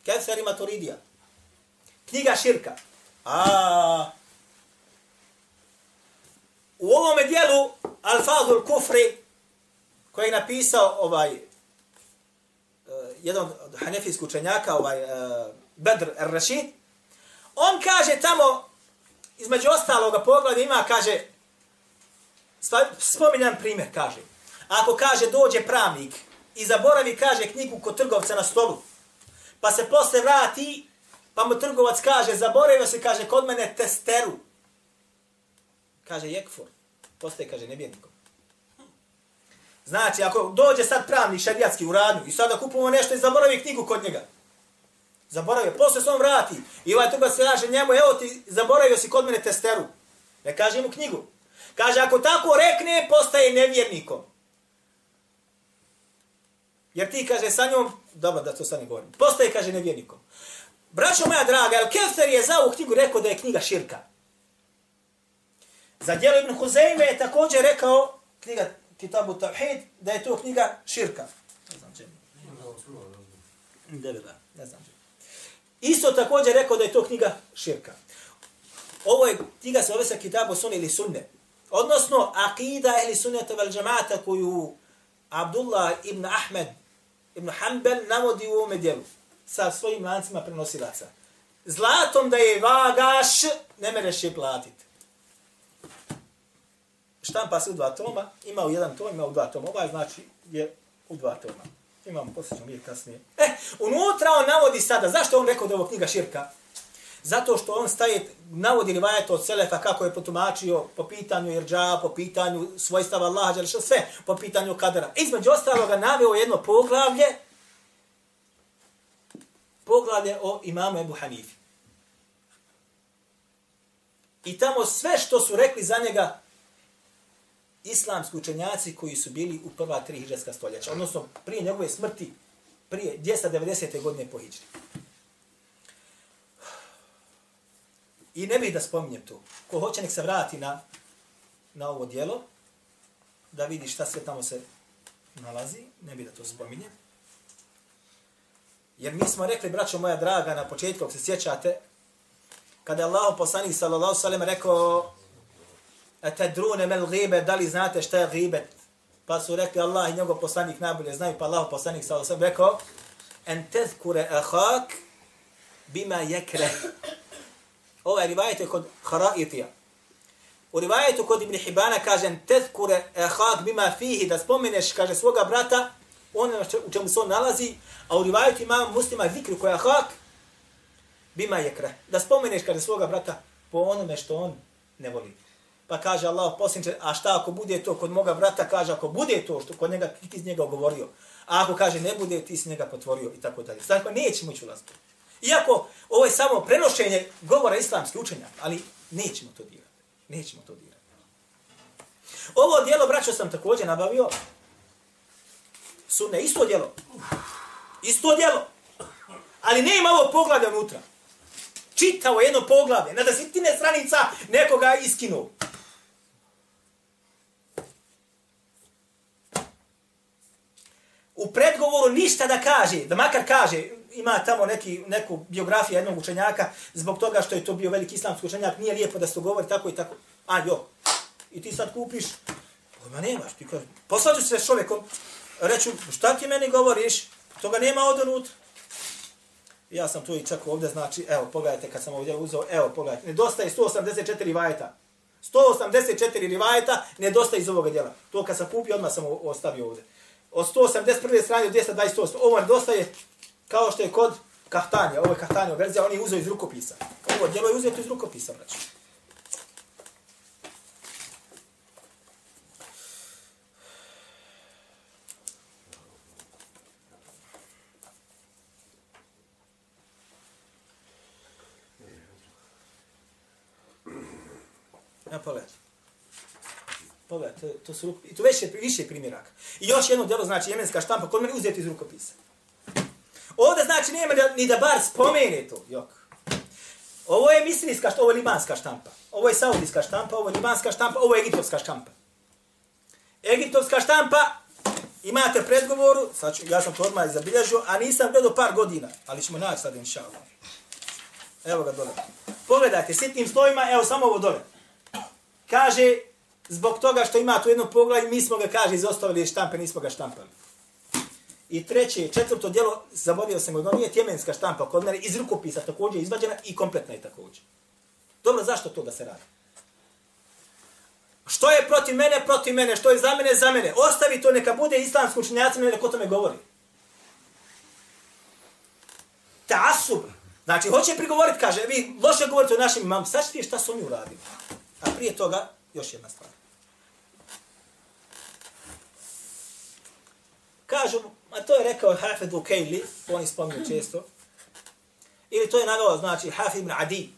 Keferi Maturidija. Knjiga Širka. A, u ovome dijelu Al-Fadul Kufri koji je napisao ovaj e, jedan od hanefijskih učenjaka, ovaj e, Bedr Rashid, on kaže tamo, između ostaloga pogleda ima, kaže, spominjan primjer, kaže, ako kaže dođe pravnik i zaboravi, kaže, knjigu kod trgovca na stolu, pa se posle vrati, pa mu trgovac kaže, zaboravio se, kaže, kod mene testeru. Kaže, jekfor. Postaje, kaže, nevjernikom. Znači, ako dođe sad pravnik šarijatski u radnju i sada kupimo nešto i zaboravi knjigu kod njega. Zaboravio, posle se on vrati. I ovaj tuba se kaže njemu, evo ti, zaboravio si kod mene testeru. Ne kaže mu knjigu. Kaže, ako tako rekne, postaje nevjernikom. Jer ti, kaže, sa njom, dobro da to sad ne govorim, postaje, kaže, nevjernikom. Braćo moja draga, El Kefter je za ovu knjigu rekao da je knjiga širka. Za djelo Ibn Huzeyme je također rekao, knjiga Kitabu Tavhid, da je to knjiga širka. Ne znam čemu. Debela, ne znam čemu. Isto također rekao da je to knjiga širka. Ovo je knjiga se ove sa Kitabu Sunne ili Sunne. Odnosno, akida ehli sunneta vel džamata koju Abdullah ibn Ahmed ibn Hanbel navodi u ovome dijelu sa svojim lancima prenosilaca. Zlatom da je vagaš, ne mereš je platiti štampa se u dva toma, ima u jedan tom, ima u dva toma. Ovaj znači je u dva toma. Imamo, poslije je kasnije. E, unutra on navodi sada, zašto on rekao da je ovo knjiga širka? Zato što on staje, navodi li od Selefa kako je potumačio po pitanju irđa, po pitanju svojstava Allaha, što sve, po pitanju kadera. Između ostaloga naveo jedno poglavlje, poglavlje o imamu Ebu Hanifi. I tamo sve što su rekli za njega, islamski učenjaci koji su bili u prva tri hiđarska stoljeća, odnosno prije njegove smrti, prije 290. godine po hijđri. I ne bih da spominjem to. Ko hoće nek se vrati na, na ovo dijelo, da vidi šta sve tamo se nalazi, ne bih da to spominjem. Jer mi smo rekli, braćo moja draga, na početku, ako se sjećate, kada je Allah poslanik sallallahu sallam rekao atadrune mel gibe, da li znate šta je gibet? Pa su rekli Allah i njegov poslanik najbolje znaju, pa Allah poslanik sallallahu sallam rekao, en tezkure ahak bima Ovaj rivajet je kod Haraitija. U rivajetu kod Ibn Hibana kaže, en tezkure ehak bima fihi, da spomeneš, kaže, svoga brata, ono u čemu se on nalazi, a u rivajetu imam muslima zikru koja hak, bima jekre. Da spomeneš, kaže, svoga brata po onome što on ne voli. Pa kaže Allah posljednice, a šta ako bude to kod moga brata, kaže ako bude to što kod njega, ti iz njega govorio. A ako kaže ne bude, ti iz njega potvorio i tako dalje. Znači, neće moći ulaziti. Iako ovo je samo prenošenje govora islamskih učenja, ali nećemo to dirati. Nećemo to dirati. Ovo dijelo, braćo, sam također nabavio. Sunne, isto dijelo. Isto dijelo. Ali ne ima ovo poglavlje unutra. Čitavo jedno poglavlje. Na desetine stranica nekoga iskinuo. u predgovoru ništa da kaže, da makar kaže, ima tamo neki, neku biografiju jednog učenjaka, zbog toga što je to bio veliki islamski učenjak, nije lijepo da se to govori tako i tako. A jo, i ti sad kupiš, pojma nemaš, ti kaže, poslađu se s čovjekom, reću, šta ti meni govoriš, toga nema od unutra. Ja sam tu i čak ovdje, znači, evo, pogledajte kad sam ovdje uzeo, evo, pogledajte, nedostaje 184 vajeta. 184 rivajeta nedostaje iz ovoga djela. To kad sam kupio, odmah sam ostavio ovdje. Od 181. strane do 228. Ovo nedostaje kao što je kod Kahtanija. Ovo je Kahtanija verzija, on je uzeo iz rukopisa. Ovo djelo je uzeto iz rukopisa, znači. Ja pogledaj. Pogledaj, to, to su i to više, više primjeraka. I još jedno djelo, znači jemenska štampa, kod mene uzeti iz rukopisa. Ovdje znači nema da, ni da bar spomene to, jok. Ovo je misrijska štampa, ovo je libanska štampa. Ovo je saudijska štampa, ovo je libanska štampa, ovo je egiptovska štampa. Egiptovska štampa, imate predgovoru, sad ću, ja sam to odmah zabilježio, a nisam gledao par godina, ali ćemo naći sad, inša Evo ga dole. Pogledajte, sitnim slovima, evo samo ovo dole kaže, zbog toga što ima tu jedno poglavlje, mi smo ga, kaže, izostavili štampe, nismo ga štampali. I treće, četvrto djelo, zaborio sam ga, nije tjemenska štampa kod mene, iz rukopisa također izvađena i kompletna je također. Dobro, zašto to da se radi? Što je protiv mene, protiv mene, što je za mene, za mene. Ostavi to, neka bude islamsko učenjacima, ne neko tome govori. Taasub. Znači, hoće prigovoriti, kaže, vi loše govorite o našim imam, sad šta su oni uradili. A prije toga, još jedna stvar. Kažu, a to je rekao Hafid Ukejli, oni spominju često, ili to je naveo, znači, Hafid ibn Adi,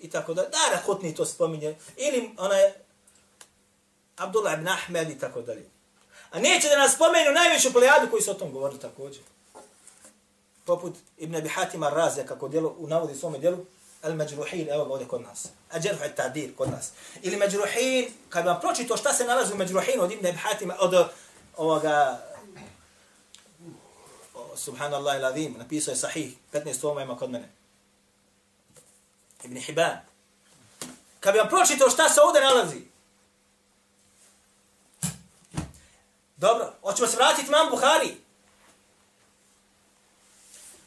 i tako da, da, Rakutni to spominje, ili ona je Abdullah ibn Ahmed i tako dalje. A neće da nas spomenu najveću plejadu koji su o tom govorili također. Poput Ibn Abi Hatima Raze, kako djelo, u navodi svome djelu, al-majruhin, evo ga ovdje kod nas. Al-đerh al-tadir kod nas. Ili majruhin, kad vam pročito šta se nalazi u majruhin od Ibn Hatima, od ovoga, subhanallah il-azim, napisao je sahih, 15 toma ima kod mene. Ibn Hibban. Kad bi vam pročitao šta se ovdje nalazi, Dobro, hoćemo se vratiti mam Buhari.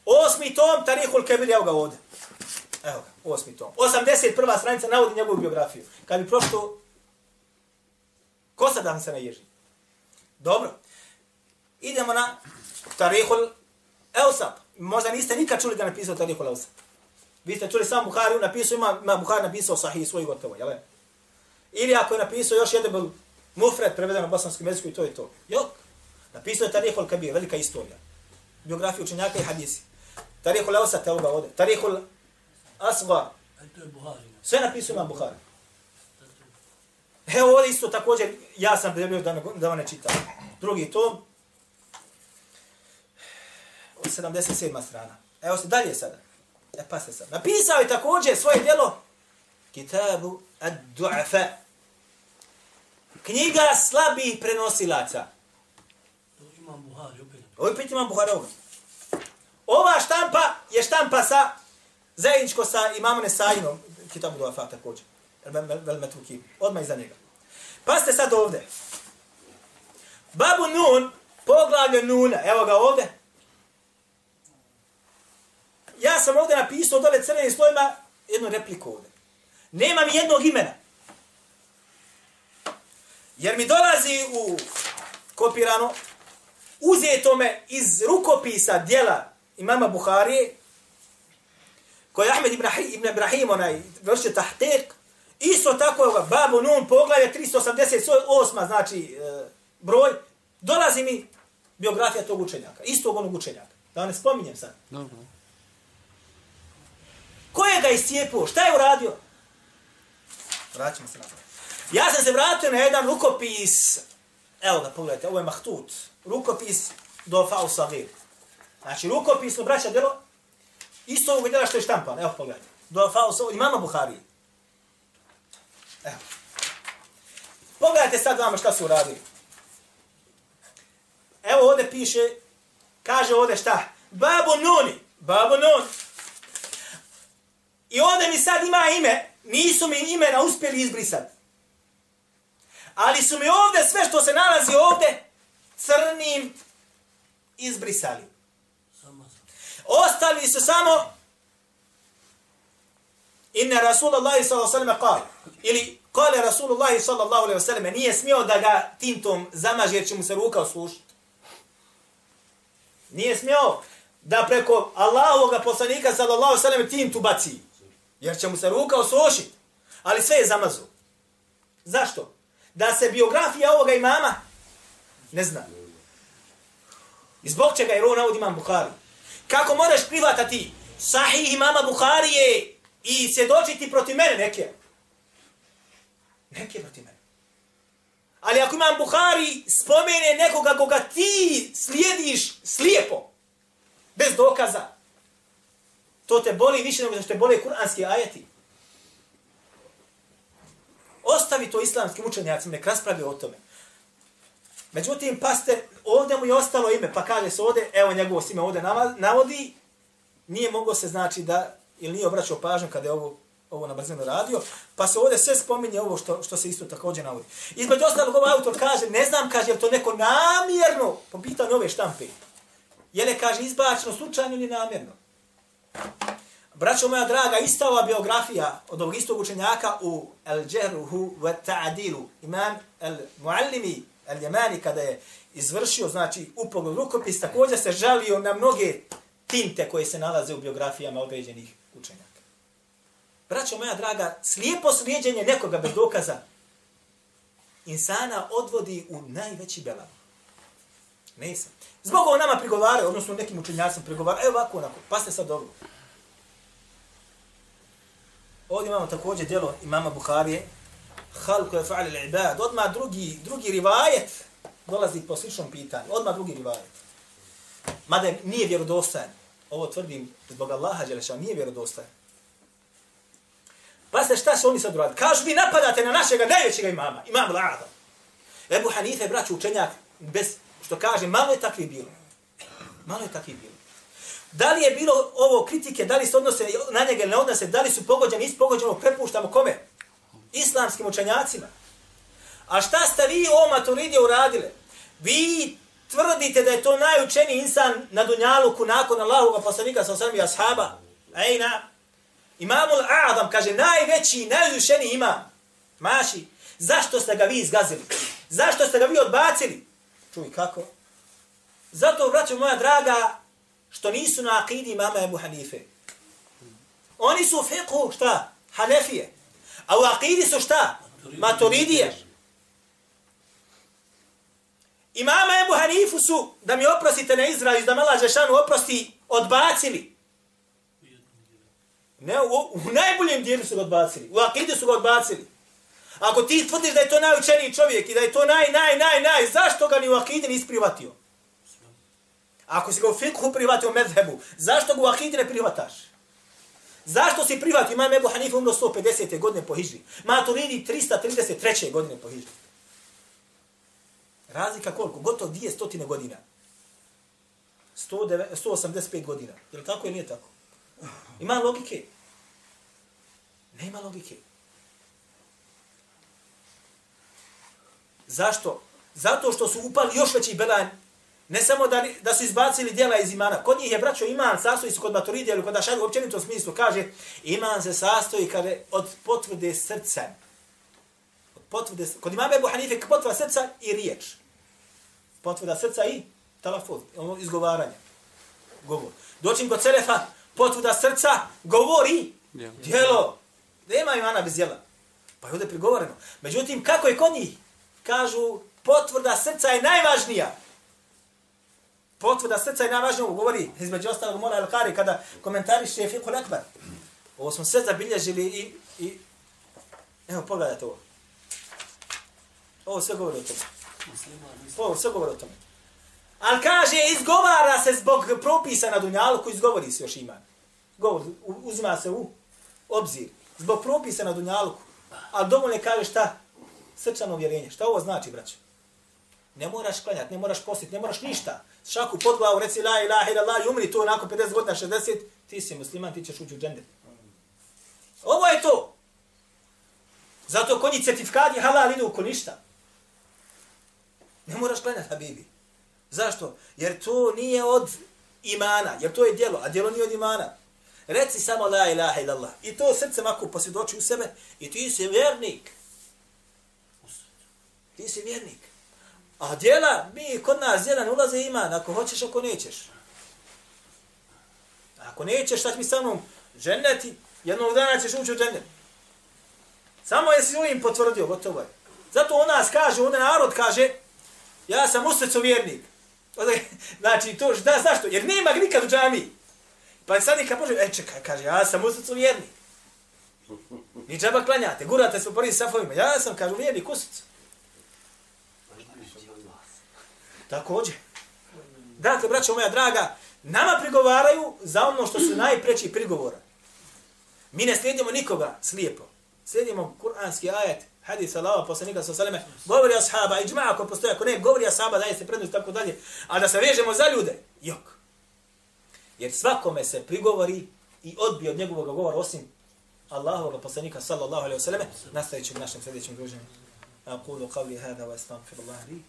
Osmi tom, Tarihul Kebir, evo ga ovdje. Evo ga, osmi tom. 81. stranica navodi njegovu biografiju. Kad bi pročitao ko sad dan se naježi? Dobro. Idemo na Tarihul Eusap. Možda niste nikad čuli da napisao Tarihul Eusap. Vi ste čuli sam Buhari, napisao, ima, ima Buhari napisao sahih svoj gotovo, jel? Ili ako je napisao još jedan bil mufred preveden na bosanskom jeziku i to je to. Jok. Napisao je Tarihul Kabir, velika istorija. Biografija učenjaka i hadisi. Tarihul Eusap, evo ga ovdje. Tarihul Asgar. Sve napisao imam Buhari. Evo ovdje isto također, ja sam prijavio da, da vam ne čitam. Drugi tom. 77. strana. Evo se dalje sada. E pa se sad. Napisao je također svoje djelo Kitabu ad-du'afa. Knjiga slabih prenosilaca. Imam Buhari, opet. Ovo opet imam Buhari ovdje. Ova štampa je štampa sa zajedničko sa imamom Nesajinom, kitabu Duafa također, vel metruki, odmah iza njega. Pa ste sad ovdje. Babu Nun, poglavlje Nuna, evo ga ovdje. Ja sam ovdje napisao dole crvenim slojima jednu repliku ovdje. Nema mi jednog imena. Jer mi dolazi u kopirano, uzeto me iz rukopisa dijela imama Buharije, koji je Ahmed ibn, ibn Ibrahim, onaj, vršio tahtek, isto tako je Babu Nun, poglavlje 388, znači e, broj, dolazi mi biografija tog učenjaka, istog onog učenjaka. Da ne spominjem sad. Dobro. Ko je ga iscijepuo? Šta je uradio? Vraćamo se nazad. Ja sam se vratio na jedan rukopis, evo ga, pogledajte, ovo je Mahtut, rukopis do Fausavir. Znači, rukopis, braća djelo, Isto ovog djela što je štampan. Evo pogledajte. Do Fausa, imama Buhari. Evo. Pogledajte sad vama šta su uradili. Evo ovdje piše, kaže ovdje šta? Babu Nuni. Babu Nun. I onda mi sad ima ime, nisu mi imena uspjeli izbrisati. Ali su mi ovdje sve što se nalazi ovdje crnim izbrisali. Ostali su samo Inna Rasulullahi sallallahu alejhi ve sellem sallam ili kaže Rasulullahi sallallahu alejhi ve sellem nije smio da ga tintom zamaže jer će mu se ruka osušiti. Nije smio da preko Allahovog poslanika sallallahu alejhi ve sellem tintu baci. Jer će mu se ruka oslušiti. Ali sve je zamazu. Zašto? Da se biografija ovoga imama ne zna. I zbog čega je ovo navod imam Bukhari. Kako moraš privatati sahih imama Bukharije i svjedočiti protiv mene neke? Neke protiv mene. Ali ako imam Bukhari spomene nekoga koga ti slijediš slijepo, bez dokaza, to te boli više nego što te boli kuranski ajeti. Ostavi to islamskim učenjacima, nek raspravi o tome. Međutim, paste, ovdje mu je ostalo ime, pa kaže se ovdje, evo njegovo ime ovdje navodi, nije moglo se znači da, ili nije obraćao pažnju kada je ovo, ovo na brzinu radio, pa se ovdje sve spominje ovo što, što se isto također navodi. Između ostalog, ovaj autor kaže, ne znam, kaže, je to neko namjerno, po pitanju ove štampe, je li, kaže, izbačeno slučajno ili namjerno? Braćo moja draga, ista ova biografija od ovog istog učenjaka u El Džeruhu wa Ta'adilu, imam El Muallimi, El Jemani, kada je izvršio, znači, upogled rukopis, također se žalio na mnoge tinte koje se nalaze u biografijama određenih učenjaka. Braćo moja draga, slijepo slijedjenje nekoga bez dokaza insana odvodi u najveći belav. Nisam. Zbog ovo nama prigovara, odnosno nekim učenjacima prigovaraju, evo ovako, onako, pa ste sad dobro. Ovdje imamo također djelo imama Buharije, halku je fa'ali l'ibad, odmah drugi, drugi rivajet dolazi po sličnom pitanju, odmah drugi rivajet. Mada nije vjerodostajan, ovo tvrdim zbog Allaha Đeleša, nije vjerodostajan. Pa ste šta su oni sad uradili? Kažu vi napadate na našega najvećeg imama, imam L'Adam. Ebu Hanife, braću učenjak, bez, što kaže, malo je takvi bilo. Malo je takvi bilo. Da li je bilo ovo kritike, da li se odnose na njega ili ne odnose, da li su pogođeni, is pogođeno, prepuštamo kome? islamskim učenjacima. A šta ste vi o maturidije uradile? Vi tvrdite da je to najučeniji insan na Dunjaluku nakon Allahoga poslanika sa osam i ashaba. Ejna. Imamul Adam kaže najveći, najučeniji imam. Maši. Zašto ste ga vi izgazili? Zašto ste ga vi odbacili? Čuj, kako? Zato, braćo moja draga, što nisu na akidi imama Ebu Hanife. Oni su u fiqhu, šta? Hanefije. A u akidi su šta? Maturidije. Imama Ebu Hanifu su, da mi oprostite na Izrael, da Mala Žešanu oprosti, odbacili. Ne, u, u najboljem dijelu su ga odbacili. U akidi su ga odbacili. Ako ti tvrdiš da je to najučeniji čovjek i da je to naj, naj, naj, naj, zašto ga ni u akidi nisi privatio? Ako si ga u fikhu privatio medhebu, zašto ga u akidi ne privataš? Zašto si privat imam Ebu Hanife umro 150. godine po hijri? Maturidi 333. godine po hijri. Razlika koliko? Gotovo 200 godina. 185 godina. Je li tako ili nije tako? Ima logike? Nema logike. Zašto? Zato što su upali još veći belan Ne samo da, da su izbacili dijela iz imana. Kod njih je, braćo, iman sastoji se kod maturidija ili kod uopće u smislu kaže, iman se sastoji kaže, od potvrde srca. Od potvrde, kod imama Ebu Hanife, potvrda srca i riječ. Potvrda srca i talafuz, ono izgovaranje. Govor. Doćim kod Selefa, potvrda srca, govori, dijelo. Nema imana bez dijela. Pa je ovdje prigovoreno. Međutim, kako je kod njih? Kažu, potvrda srca je najvažnija potvrda srca je najvažnija, govori, između ostalog Mola Al-Kari, kada komentariše Fikul Akbar. Ovo smo sve zabilježili i, i evo, pogledajte ovo. Ovo sve govori o tome. Ovo sve govori o tome. Ali kaže, izgovara se zbog propisa na Dunjalu, koji izgovori se još ima. Govor, uzima se u obzir. Zbog propisa na Dunjalu. Ali dovoljno kaže šta? Srčano vjerenje. Šta ovo znači, braćo? Ne moraš klanjati, ne moraš postiti, ne moraš ništa šaku pod glavu, reci la ilaha ila Allah i umri to nakon 50 godina, 60, ti si musliman, ti ćeš ući u džende. Ovo je to. Zato konji je halal idu ko ništa. Ne moraš klanjati, Habibi. Zašto? Jer to nije od imana, jer to je djelo, a djelo nije od imana. Reci samo la ilaha illallah. I to srce mako posvjedoči u sebe i ti si vjernik. Ti si vjernik. A djela, mi kod nas djela ne ulaze iman, ako hoćeš, ako nećeš. Ako nećeš, šta će mi sa mnom ženeti, jednog dana ćeš ući u džennet. Samo jesi ovim potvrdio, gotovo je. Zato on nas kaže, onda narod kaže, ja sam u srcu vjernik. [LAUGHS] Znači, to, da, zašto? Jer nema ga nikad u džami. Pa sad neka može, e čekaj, kaže, ja sam u srcu vjernik. Ni džaba klanjate, gurate se po prvim safovima. Ja sam, kaže, vjernik u Također. Dakle, braćo moja draga, nama prigovaraju za ono što su najpreći prigovora. Mi ne slijedimo nikoga slijepo. Slijedimo kuranski ajet, hadis Allaha poslanika sa salame, govori ashaba, i džma ako postoje, ako ne, govori ashaba, daje se prednost tako dalje. A da se vežemo za ljude, jok. Jer svakome se prigovori i odbije od njegovog govora osim Allahovog poslanika sallallahu alaihi wa salame, nastavit ću u našem sljedećem druženju. أقول قولي هذا وأستغفر الله لي